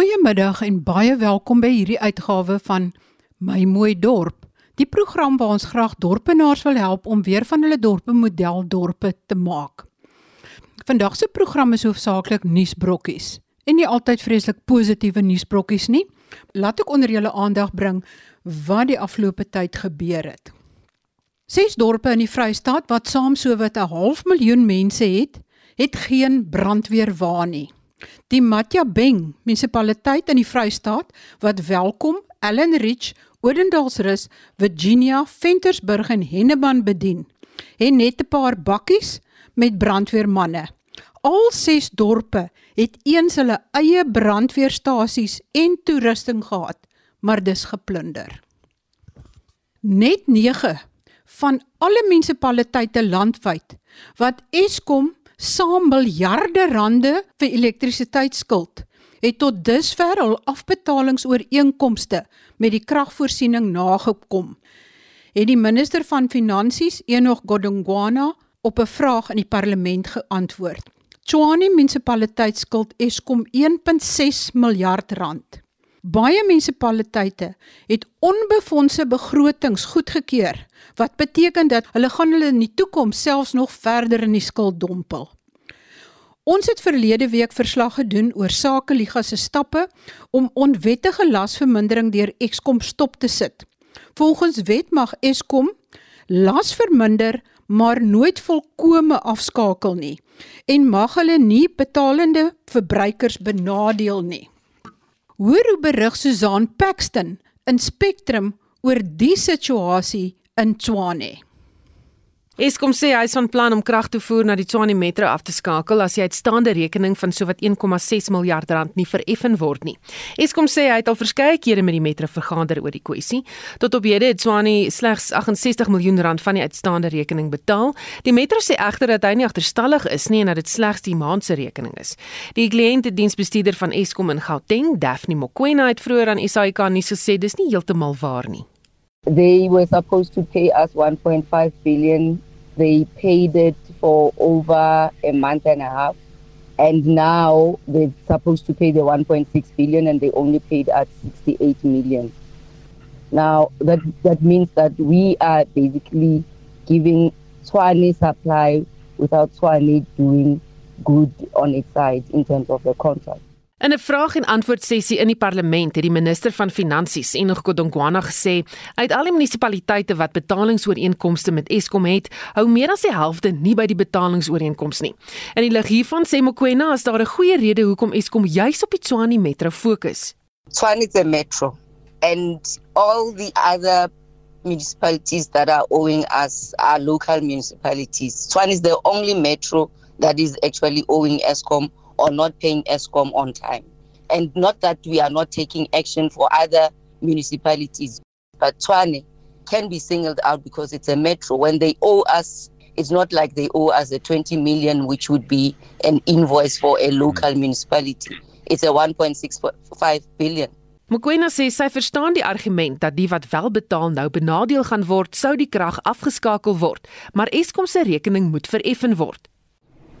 Goeiemiddag en baie welkom by hierdie uitgawe van My Mooi Dorp. Die program waar ons graag dorpenaars wil help om weer van hulle dorpe modeldorpe te maak. Vandag se program is hoofsaaklik nuusbrokkies en nie altyd vreeslik positiewe nuusbrokkies nie. Laat ek onder julle aandag bring wat die afgelope tyd gebeur het. Ses dorpe in die Vrystaat wat saam sowat 'n half miljoen mense het, het geen brandweer waar nie. Die Matjabeng munisipaliteit in die Vrystaat wat welkom Allen Ridge, Odendaalsrus, Virginia, Ventersburg en Henneman bedien, het net 'n paar bakkies met brandweermanne. Al ses dorpe het eens hulle eie brandweerstasies en toerusting gehad, maar dis geplunder. Net 9 van alle munisipaliteite landwyd wat Eskom saam miljarde rande vir elektrisiteit skuld, het tot dusver al afbetalingsooreenkomste met die kragvoorsiening nagekom. Het die minister van Finansies, Enoch Godongwana, op 'n vraag in die parlement geantwoord. Tshwane munisipaliteit skuld Eskom 1.6 miljard rand. Baie munisipaliteite het onbefondse begrotings goedgekeur wat beteken dat hulle gaan hulle in die toekoms selfs nog verder in die skuld dompel. Ons het verlede week verslag gedoen oor Sakeliga se stappe om onwettige lasvermindering deur Eskom stop te sit. Volgens wet mag Eskom las verminder, maar nooit volkome afskakel nie en mag hulle nie betalende verbruikers benadeel nie. Hoor hoe berig Susan Paxton in Spectrum oor die situasie in Tshwane. Eskom sê hy is van plan om krag te voer na die Tshwane Metro af te skakel as die uitstaande rekening van sowat 1,6 miljard rand nie vereffen word nie. Eskom sê hy het al verskeie kere met die Metro vergader oor die kwessie. Tot op hede het Tshwane slegs 68 miljoen rand van die uitstaande rekening betaal. Die Metro sê egter dat hy nie agterstallig is nie en dat dit slegs die maand se rekening is. Die kliëntediensbestuurder van Eskom in Gauteng, Daphne Mokoena, het vroeër aan SAK nuus gesê dis nie heeltemal waar nie. They were supposed to pay us 1.5 billion. They paid it for over a month and a half. And now they're supposed to pay the 1.6 billion and they only paid at 68 million. Now that that means that we are basically giving Swani supply without Swani doing good on its side in terms of the contract. In 'n vraag en antwoord sessie in die parlement het die minister van Finansies, Enoch Godongwana, gesê uit al die munisipaliteite wat betalingsooreenkomste met Eskom het, hou meer as die helfte nie by die betalingsooreenkoms nie. In die lig hiervan sê Mokoena is daar 'n goeie rede hoekom Eskom juis op die Tshwane Metro fokus. Tshwane is a metro and all the other municipalities that are owing us are local municipalities. Tshwane is the only metro that is actually owing Eskom or not paying ESCOM on time. And not that we are not taking action for other municipalities, but Tshwane can be singled out because it's a metro. When they owe us, it's not like they owe us a 20 million, which would be an invoice for a local municipality. It's a 1.65 billion. Mokoena sê sy verstaan die argument dat die wat wel betaal nou benadeel gaan word sou die krag afgeskakel word, maar Eskom se rekening moet vereffen word.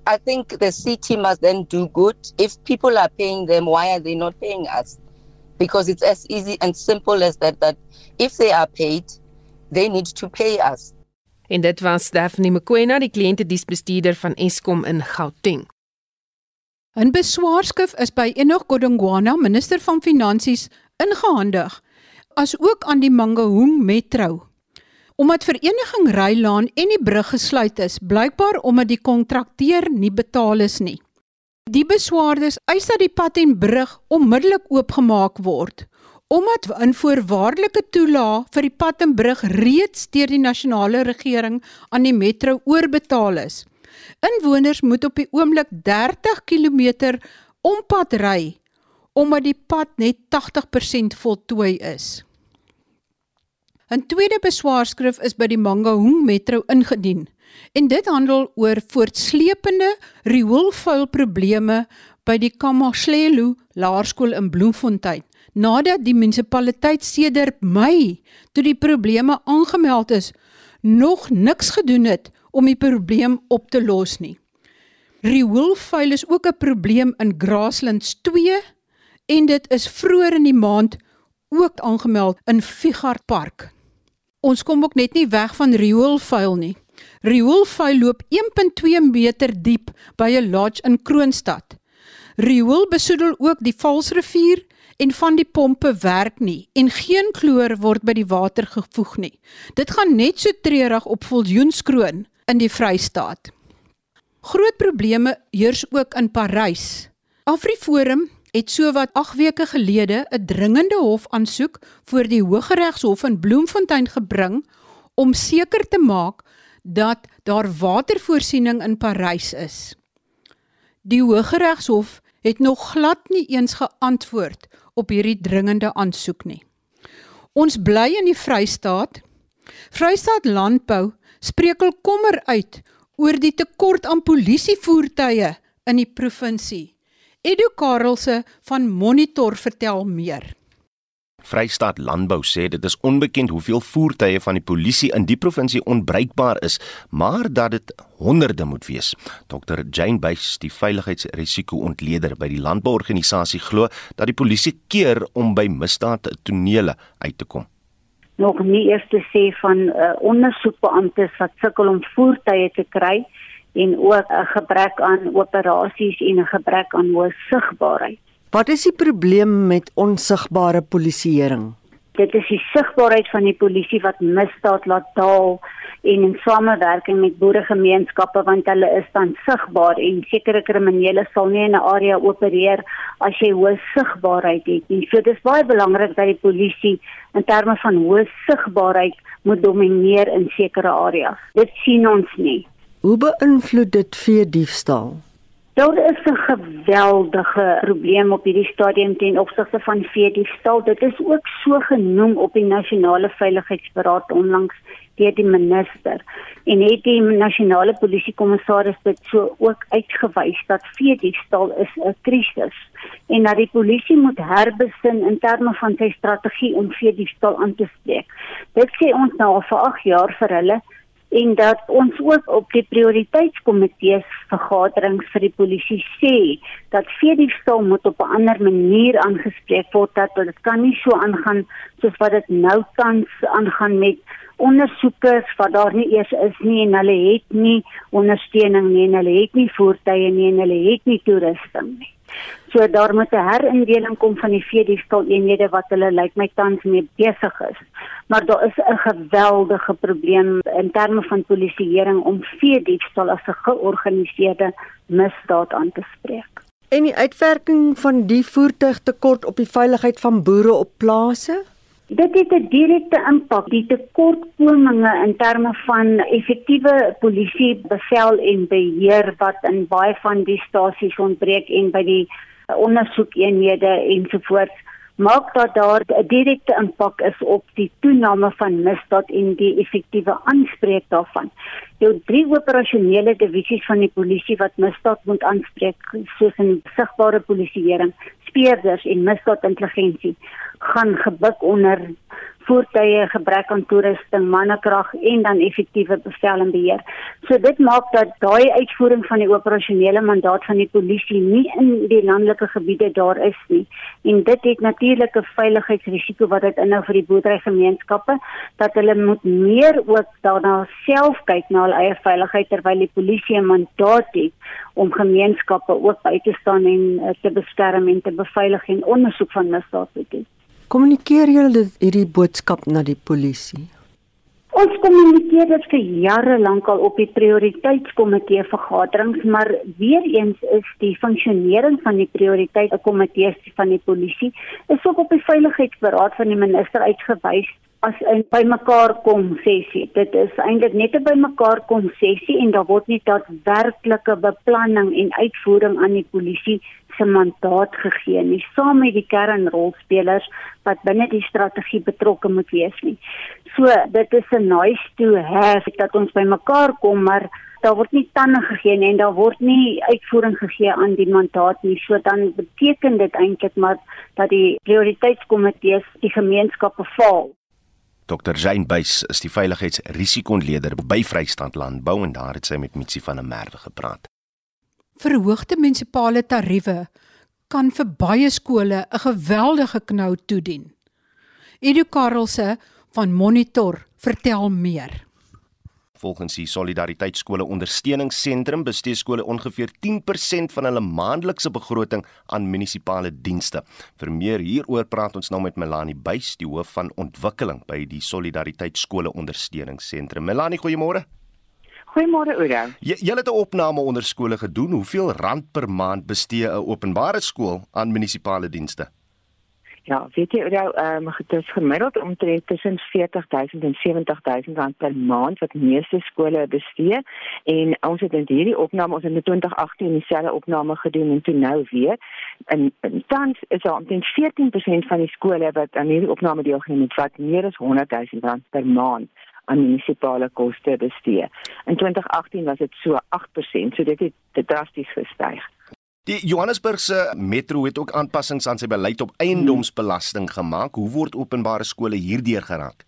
I think the city must then do good. If people are paying them, why are they not paying us? Because it's as easy and simple as that, that if they are paid, they need to pay us. En dit was Stephanie Mkwena, die kliëntediensbestuurder van Eskom in Gauteng. 'n Beswaarskrif is by Enoch Godongwana, minister van Finansies, ingehandig, as ook aan die Mangaung Metro Omdat vereniging Rylaan en die brug gesluit is, blykbaar omdat die kontrakteur nie betaal is nie. Die beswaarders eis dat die pad en brug onmiddellik oopgemaak word, omdat 'n voorwaardelike toelaag vir die pad en brug reeds deur die nasionale regering aan die metro oorbetaal is. Inwoners moet op die oomblik 30 km ompad ry omdat die pad net 80% voltooi is. 'n Tweede beswaarskrif is by die Mangaung Metro ingedien en dit handel oor voortsleepende rioolvuil probleme by die Kamaslelu Laerskool in Bloemfontein nadat die munisipaliteit sedert Mei toe die probleme aangemeld is nog niks gedoen het om die probleem op te los nie. Rioolvuil is ook 'n probleem in Grasslands 2 en dit is vroeër in die maand ook aangemeld in Figart Park. Ons kom ook net nie weg van rioolvuil nie. Rioolvuil loop 1.2 meter diep by 'n lodge in Kroonstad. Riool besoedel ook die Valsrivier en van die pompe werk nie en geen kloor word by die water gevoeg nie. Dit gaan net so treurig op Viljoenskroon in die Vrystaat. Groot probleme heers ook in Parys. Afriforum het sowat 8 weke gelede 'n dringende hofaansoek voor die Hooggeregshof in Bloemfontein gebring om seker te maak dat daar watervoorsiening in Parys is. Die Hooggeregshof het nog glad nie eens geantwoord op hierdie dringende aansoek nie. Ons bly in die Vrystaat. Vrystaat Landbou spreek al kommer uit oor die tekort aan polisievoertuie in die provinsie. Edu Karelse van Monitor vertel meer. Vrystaat Landbou sê dit is onbekend hoeveel voertuie van die polisie in die provinsie onbruikbaar is, maar dat dit honderde moet wees. Dr Jane Buys, die veiligheidsrisiko-ontleder by die landbouorganisasie glo dat die polisie keer om by misdaadtonele uit te kom. Nog nie eers te sê van uh, ondersoekbeamptes wat sukkel om voertuie te kry en ook 'n gebrek aan operasies en 'n gebrek aan hoë sigbaarheid. Wat is die probleem met onsigbare polisieering? Dit is die sigbaarheid van die polisie wat misdaad laat daal en in samewerking met boeregemeenskappe want hulle is dan sigbaar en sekere kriminele sal nie in 'n area opereer as jy hoë sigbaarheid het nie. So dit is baie belangrik dat die polisie in terme van hoë sigbaarheid moet domineer in sekere areas. Dit sien ons nie. Hoe beïnvloed dit vee diefstal? Daar is 'n geweldige probleem op hierdie stadium ten opsigte van vee diefstal. Dit is ook so genoem op die nasionale veiligheidsberaad onlangs deur die minister en het die nasionale polisiekommissaris dit so ook uitgewys dat vee diefstal is 'n krisis en dat die polisie moet herbesin in terme van sy strategie om vee diefstal aan te spreek. Dit sê ons nou al vir 8 jaar vir hulle en dat ons ook op die prioriteitskomitees vergaderings vir die polisie sê dat vredestal moet op 'n ander manier aangespreek word dat dit kan nie so aangaan soos wat dit nou tans aangaan met ondersoekers wat daar nie eers is nie en hulle het nie ondersteuning nie en hulle het nie voertuie nie en hulle het nie toerusting nie. So daar moet 'n herindeling kom van die veediefstal eenhede wat hulle lyk my tans mee besig is. Maar daar is 'n geweldige probleem in terme van polisieering om veediefstal as 'n georganiseerde misdaad aan te spreek. En die uitwerking van die voertuigtekort op die veiligheid van boere op plase? Dit het 'n direkte impak. Die tekortkominge in terme van effektiewe polisiebevel en beheer wat in baie van die stasies ontbreek en by die ondersoekeenhede ensovoorts maak dat daar 'n direkte impak is op die toename van misdaad en die effektiewe aanspreek daarvan. Jou drie operasionele divisies van die polisie wat misdaad moet aanspreek, soos in sigbare polisieering, speurders en misdaadintelligensie, gaan gebuk onder voertuie, gebrek aan toerusting, mannekrag en dan effektiewe bevel en beheer. So dit maak dat daai uitvoering van die operasionele mandaat van die polisie nie in die landelike gebiede daar is nie. En dit het natuurlik 'n veiligheidsrisiko wat dit inhou vir die boerderygemeenskappe dat hulle moet meer ook daarna self kyk na hul eie veiligheid terwyl die polisie 'n mandaat het om gemeenskappe ook by te staan en uh, te beskerm en te beveilig en ondersoek van misdaad te doen. Kommunikeer julle hierdie boodskap na die polisie? Ons kommunikeer dit vir jare lank al op die prioriteitskomitee vergaderings, maar weer eens is die funksionering van die prioriteitskomitees van die polisie is ook op die veiligheidsberaad van die minister uitgewys as 'n bymekaar kom sessie. Dit is eintlik net 'n bymekaar kom sessie en daar word nie daadwerklike beplanning en uitvoering aan die polisie se mandaat gegee nie, saam met die kernrolspelers wat binne die strategie betrokke moet wees nie. So, dit is 'n nice to have dat ons bymekaar kom, maar daar word nie tande gegee nie en daar word nie uitvoering gegee aan die mandaat nie. So dan beteken dit eintlik maar dat die prioriteitskomitees die gemeenskappe faal. Dr. Jane Buys is die veiligheidsrisiko-ontleder by Vrystand Landbou en daar het sy met Mitsi van der Merwe gepraat. Verhoogde munisipale tariewe kan vir baie skole 'n geweldige knou toedien. Edu Karelse van Monitor vertel meer. Volgens die Solidariteitskole Ondersteuningsentrum bestee skole ongeveer 10% van hulle maandelikse begroting aan munisipale dienste. Vir meer hieroor praat ons nou met Melanie Buys, die hoof van ontwikkeling by die Solidariteitskole Ondersteuningsentrum. Melanie, goeiemôre. Goeiemôre Oudo. Jy jy het 'n opname onder skole gedoen. Hoeveel rand per maand bestee 'n openbare skool aan munisipale dienste? Ja, weet jy, nou, ehm um, dit is gemiddeld omtrent tussen 40000 en 70000 rand per maand wat meeste skole bestee en ons het in hierdie opname ons het in 2018 dieselfde opname gedoen en toe nou weer. En tans is daar omtrent 14% van die skole wat aan hierdie opname deelgeneem het wat meer as 100000 rand per maand aan munisipale koste bestee. In 2018 was dit so 8%, so dit het drasties gestyg. Die Johannesburgse metro het ook aanpassings aan sy beleid op eiendomsbelasting gemaak. Hoe word openbare skole hierdeur geraak?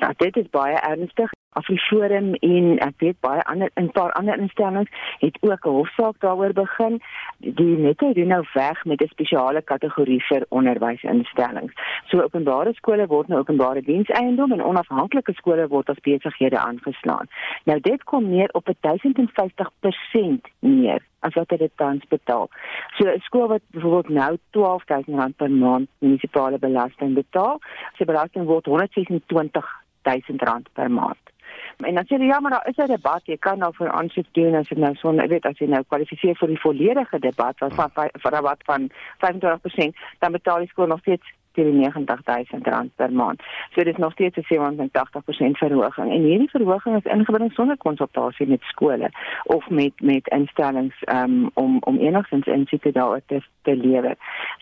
Ja, dit is baie ernstig. Afriforum en ek weet baie ander 'n paar ander instellings het ook 'n hofsaak daaroor begin. Die nette doen nou weg met 'n spesiale kategorie vir onderwysinstellings. So openbare skole word nou openbare dienseiendom en onafhanklike skole word as besighede aangeslaan. Nou dit kom neer op 1050% meer as wat dit tans betaal. So 'n skool wat byvoorbeeld nou R12000 per maand munisipale belasting betaal, sy belasting word R126000 per maand. En dan sê jy ja, maar daar is 'n debat, jy kan nou vir aansoek doen as jy nou so, jy weet as jy nou kwalifiseer vir die volledige debat wat van van wat van 25%, dan betaal die skool nog steeds teen 90000 rand per maand. So dit is nog steeds 'n 87% verhoging. En hierdie verhoging is ingebring sonder konsultasie met skole of met met instellings um, om om enigstens insig daaroor te, te lewer.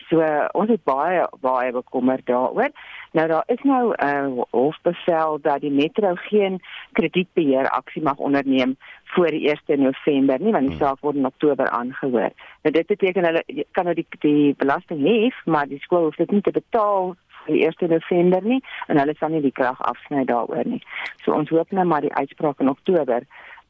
So ons is baie baie bekommerd daaroor. Nou daar is nou 'n uh, hofbevel dat die metro geen kredietbeheer aksie mag onderneem voor die 1 November nie want die hmm. saak word in Oktober aangehoor. Nou dit beteken hulle kan nou die die belasting hê, maar die skool hoef dit nie te betaal die 1 November nie en hulle sal nie die krag afsny daaroor nie. So ons hoop nou maar die uitspraak in Oktober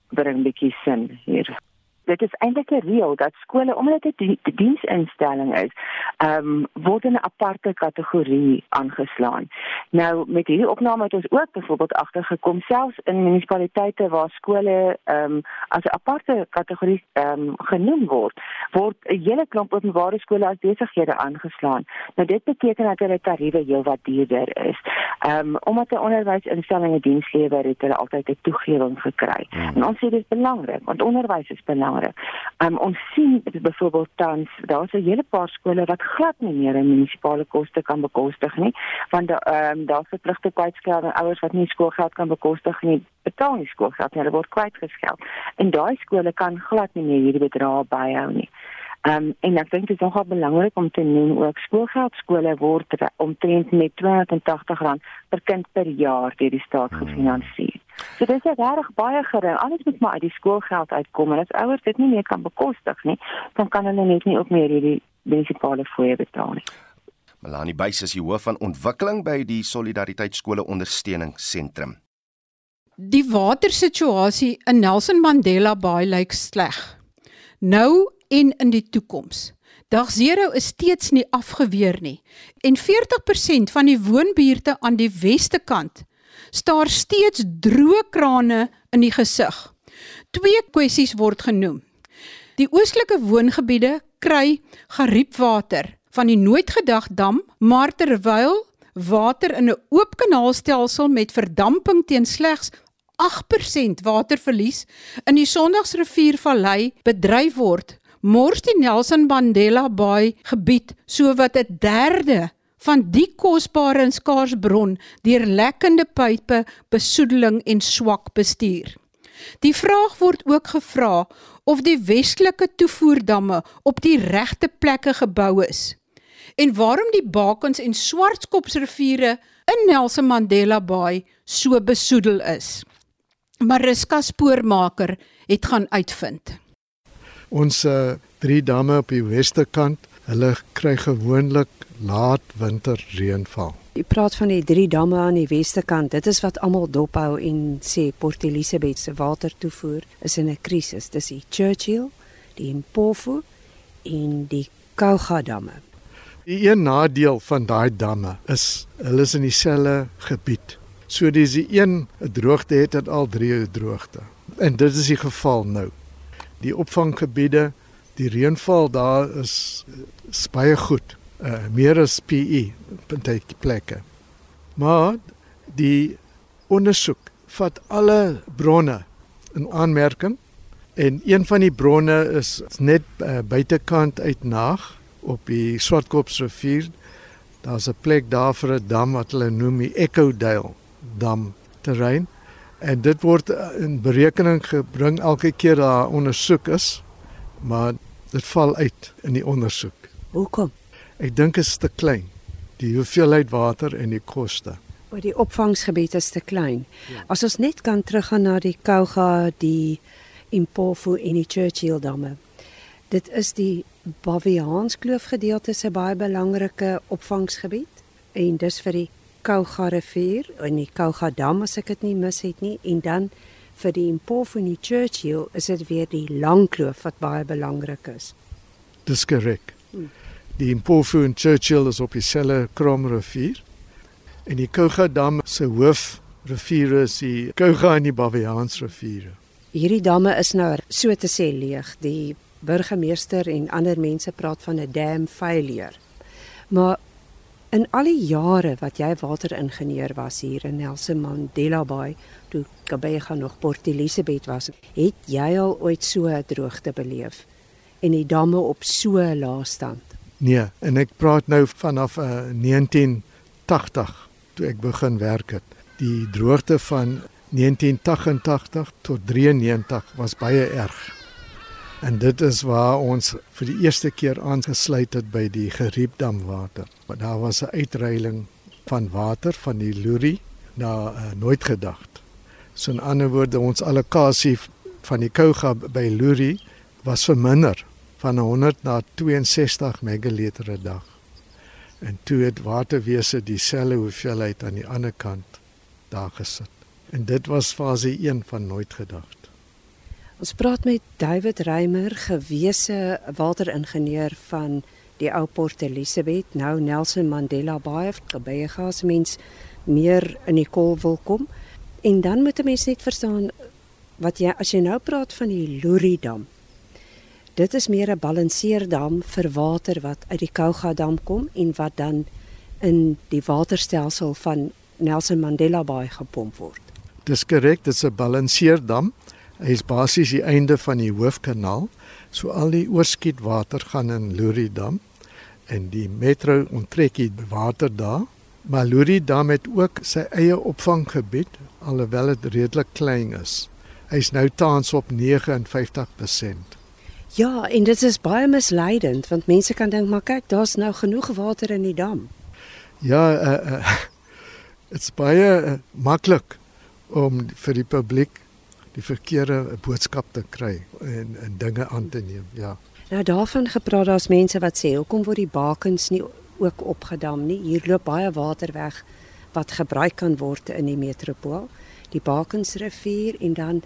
bring 'n bietjie sin hier dit is eintlik 'n reël dat skole omdat dit 'n die diensinstelling is, ehm um, word in 'n aparte kategorie aangeslaan. Nou met hierdie opname het ons ook byvoorbeeld agtergekom selfs in munisipaliteite waar skole ehm um, as 'n aparte kategorie ehm um, genoem word, word 'n hele klomp openbare skole as besighede aangeslaan. Nou dit beteken dat hulle tariewe heelwat duurder is. Ehm um, omdat 'n onderwysinstelling 'n diens lewer, het hulle altyd 'n toegewing gekry. Hmm. En ons sê dit is belangrik want onderwys is belangrik jare. Um ons sien byvoorbeeld tans daar's 'n hele paar skole wat glad nie meer 'n munisipale koste kan bekostig nie, want ehm um, daar's verpligte kwytskeld aan ouers wat nie skoolgeld kan bekostig nie, betaal nie skoolgeld nie, hulle word kwytgeskeld. En daai skole kan glad nie meer hierdie bedrae byhou nie. Um, en ek dink dit is nogal belangrik om te noem ook skoolgeld skole word omtrent met R280 per kind per jaar deur die staat hmm. gefinansier. So dit is regtig baie gering. Alles moet maar uit die skoolgeld uitkom en as ouers dit nie meer kan bekostig nie, dan kan hulle net nie ook meer hierdie munisipale fooie betaal nie. Melanie Buys is die hoof van ontwikkeling by die Solidariteitskole Ondersteuningsentrum. Die watersituasie in Nelson Mandela Bay lyk sleg. Nou en in die toekoms. Dag 0 is steeds nie afgeweer nie en 40% van die woonbuurte aan die weste kant staar steeds droë krane in die gesig. Twee kwessies word genoem. Die oostelike woongebiede kry geriepwater van die nooit gedag dam, maar terwyl water in 'n oop kanaalstelsel met verdamping teen slegs 8% waterverlies in die Sondagsriviervallei bedryf word, mors die Nelson Mandela Bay gebied sowat 'n derde van die kosbare en skaars bron deur lekkende pype, besoedeling en swak bestuur. Die vraag word ook gevra of die westelike toevoerdamme op die regte plekke gebou is en waarom die Bakens en Swartkopsriviere in Nelson Mandela Bay so besoedel is. Mariska Spoormaker het gaan uitvind. Ons uh, drie damme op die weste kant, hulle kry gewoonlik laat winter reënval. Jy praat van die drie damme aan die weste kant. Dit is wat almal dophou en sê Port Elizabeth se watertoevoer is in 'n krisis. Dis die Churchill, die Mpofu en die Kouga damme. Die een nadeel van daai damme is hulle is in dieselfde gebied. So dis die een 'n droogte het dit al drie 'n droogte. En dit is die geval nou. Die opvanggebiede, die reënval daar is, is baie goed. Uh meer as PE op plekke. Maar die ondersoek vat alle bronne in aanmerking en een van die bronne is net uh, buitekant uit Naag op die Swartkopsrivier. Daar's 'n plek daar vir 'n dam wat hulle noem die Eckodale dam terrein en dit word in berekening gebring elke keer daar ondersoek is, maar dit val uit in die ondersoek. Hoekom? Ek dink dit is te klein. Die hoeveelheid water en die koste. Maar die opvangsgebied is te klein. Ja. As ons net kan teruggaan na die Kouga, die Impofu en die Churchill damme. Dit is die Baviaanskloof gedeelte se baie belangrike opvangsgebied en dis vir die Kouga rivier en die Kouga dam as ek dit nie mis het nie en dan vir die Impofu en die Churchill is dit weer die Langkloof wat baie belangrik is. Dis korrek. Hmm. Die Impofu en Churchill is op dieselfde Kromrivier. En die Kouga dam se hoofriviere is die Kouga en die Baviaansriviere. Hierdie damme is nou so te sê leeg. Die burgemeester en ander mense praat van 'n dam failure. Maar in al die jare wat jy wateringenieur was hier in Nelson Mandela Bay, toe Kabega nog Port Elizabeth was, het jy al ooit so 'n droogte beleef en die damme op so 'n lae stand? Nee, en ek praat nou vanaf uh, 1980 toe ek begin werk het. Die droogte van 1988 tot 93 was baie erg. En dit is waar ons vir die eerste keer aangesluit het by die Geriepdamwater. Maar daar was 'n uitreiling van water van die Luri na uh, nooit gedagte. So in ander woorde ons allocasie van die Kouga by Luri was verminder van 100 na 62 megaliter per dag. En toe het waterwese dieselfde hoeveelheid aan die ander kant daar gesit. En dit was fase 1 van nooit gedagte. Ons praat met David Reimer, gewese wateringenieur van die ou Port Elizabeth, nou Nelson Mandela Bay, gebye gas mens meer in die kol wil kom. En dan moet 'n mens net verstaan wat jy as jy nou praat van die Luri dam. Dit is meer 'n balanseerdam vir water wat uit die Kouga dam kom en wat dan in die waterstelsel van Nelson Mandela Bay gepomp word. Dis korrek, dit is 'n balanseerdam. Hy is basies die einde van die hoofkanaal. So al die oorskietwater gaan in Loridam en die metro onttrek die water daar. Maar Loridam het ook sy eie opvanggebied alhoewel dit redelik klein is. Hy's nou tans op 59%. Ja, en dit is baie misleidend want mense kan dink maar kyk, daar's nou genoeg water in die dam. Ja, uh, uh, dit's baie uh, maklik om vir die publiek die verkeerde boodskap te kry en en dinge aan te neem. Ja. Nou daarvan gepraat daar's mense wat sê hoekom word die bakens nie ook opgedam nie? Hier loop baie water weg wat gebruik kan word in die metropool, die Bakensrivier en dan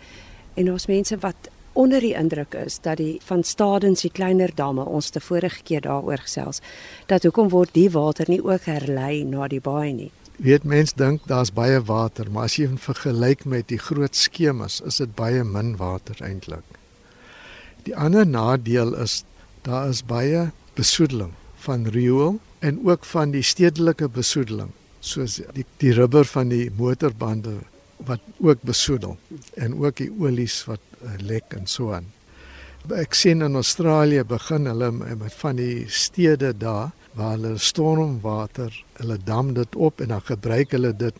en ons mense wat onder die indruk is dat die van Stadens die kleiner damme ons te vorige keer daaroor gesels dat hoekom word die water nie ook herlei na die baai nie weet mense dink daar's baie water, maar as jy vergelyk met die groot skemas, is dit baie min water eintlik. Die ander nadeel is daar is baie besoedeling van riool en ook van die stedelike besoedeling, soos die die rubber van die motorbande wat ook besoedel en ook die olies wat uh, lek en so aan. Ek sien in Australië begin hulle met van die stede daar waar hulle stormwater, hulle dam dit op en dan gebruik hulle dit,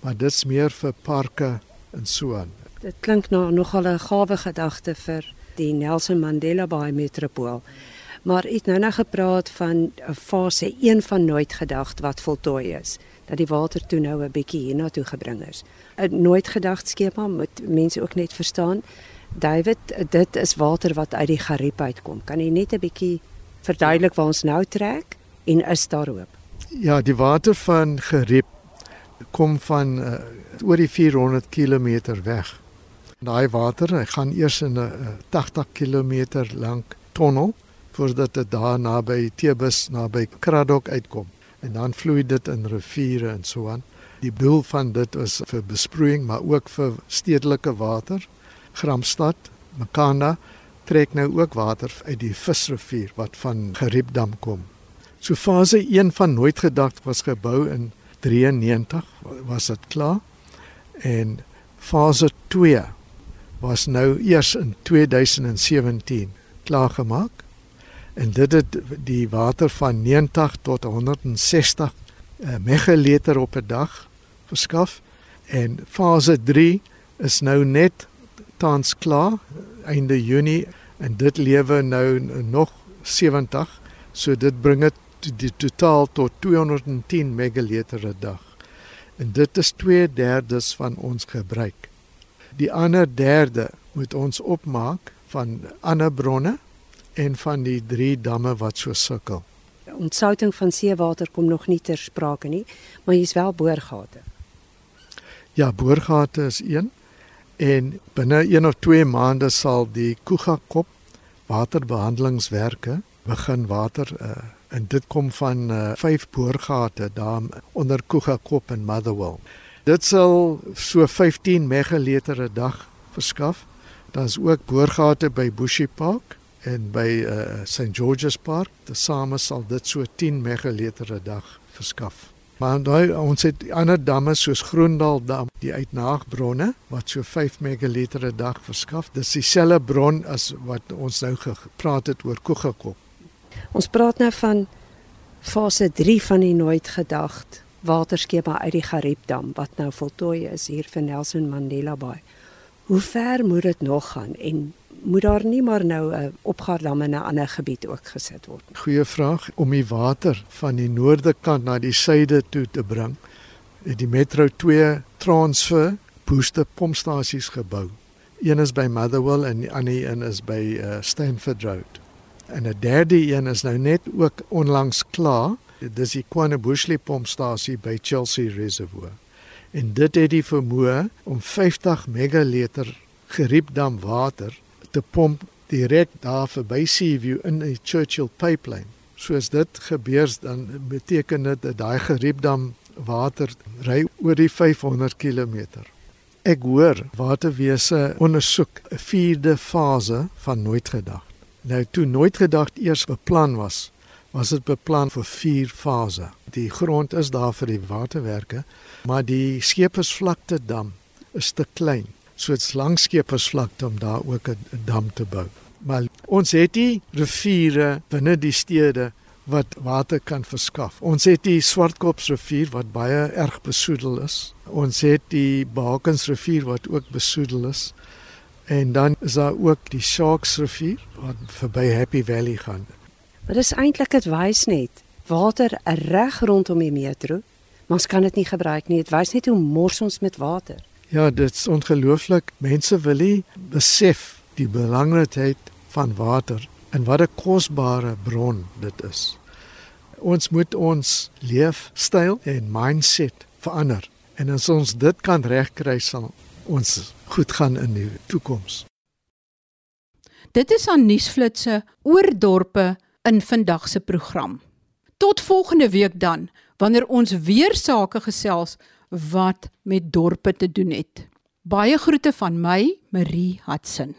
maar dit's meer vir parke en so aan. Dit klink nou nogal 'n gawe gedagte vir die Nelson Mandela Bay metropool. Maar het nou nou gepraat van 'n fase 1 van nooit gedagte wat voltooi is dat die water toe nou 'n bietjie hiernatoe gebring is. 'n Nooit gedagte skema moet mense ook net verstaan. David, dit is water wat uit die Gariep uitkom. Kan jy net 'n bietjie verduidelik waar ons nou trek? En is daar hoop? Ja, die water van Geriep kom van uh, oor die 400 km weg. Daai water, hy gaan eers in 'n uh, 80 km lank tonnel voordat dit daar naby Tebus naby Kraddock uitkom en dan vloei dit in riviere en so aan. Die doel van dit is vir besproeiing, maar ook vir stedelike water. Gramstad, Makanda trek nou ook water uit die Visrivier wat van Geriepdam kom. So fase 1 van nooit gedag was gebou in 93 was dit klaar. En fase 2 was nou eers in 2017 klaar gemaak. En dit het die water van 90 tot 160 uh, megaliter op 'n dag verskaf en fase 3 is nou net tans klaar einde Junie en dit lewe nou nog 70 so dit bring dit die totaal tot 210 megaliter 'n dag. En dit is 2/3 van ons gebruik. Die ander derde moet ons opmaak van ander bronne en van die drie damme wat so sukkel. Ontsouting van seewater kom nog nie ter sprake nie, maar hier's wel boorgate. Ja, boorgate is een en binne 1 of 2 maande sal die Kuga-kop waterbehandelingswerke begin water uh, en dit kom van uh, vyf boorgate daar onder Kuga-kop en Motherwell. Dit sal so 15 megaliter 'n dag verskaf. Daar's ook boorgate by Bushy Park en by uh, St George's Park. Tesame sal dit so 10 megaliter 'n dag verskaf. Maar daai ons het ander damme soos Groendal dam, die uitnaagbronne wat so 5 megaliter 'n dag verskaf. Dis dieselfde bron as wat ons nou gepraat het oor Kogakop. Ons praat nou van fase 3 van die nooit gedagte waterskema uit die Gariepdam wat nou voltooi is hier vir Nelson Mandela Bay. Hoe ver moet dit nog gaan en moet daar nie maar nou 'n opgaardam in 'n ander gebied ook gesit word nie? Goeie vraag om die water van die noorde kant na die suide toe te bring. Het die Metro 2 transfer booster pompstasies gebou. Een is by Motherwell en die ander een is by uh, Stanford Road. En 'n derde een is nou net ook onlangs klaar. Dit is die Quanebushley pompstasie by Chelsea Reservoir. En dit het die vermoë om 50 megaliter geriepdam water te pomp direk daar verby Seaview in die Churchill pipeline. Soos dit gebeur dan beteken dit dat daai geriepdam water ry oor die 500 km. Ek hoor waterwese ondersoek 'n vierde fase van nooit gedag. Nou toe nooit gedag eers beplan was, was dit beplan vir 4 fases. Die grond is daar vir die waterwerke, maar die skepersvlakte dam is te klein so 'n langskepersvlakte om daar ook 'n dam te bou. Maar ons het die riviere binne die stede wat water kan verskaf. Ons het die Swartkopsrivier wat baie erg besoedel is. Ons het die Bakensrivier wat ook besoedel is. En dan is daar ook die Sharksrivier wat verby Happy Valley gaan. Maar dis eintlik dit wys net water reg rondom die metro, maar ons kan dit nie gebruik nie. Dit wys net hoe mors ons met water. Ja, dit is ongelooflik. Mense wil nie besef die belangrikheid van water en wat 'n kosbare bron dit is. Ons moet ons leefstyl en mindset verander. En as ons dit kan regkry, sal ons goed gaan in die toekoms. Dit is aan nuusflitsse oor dorpe in vandag se program. Tot volgende week dan, wanneer ons weer sake gesels wat met dorpe te doen het. Baie groete van my, Marie Hudson.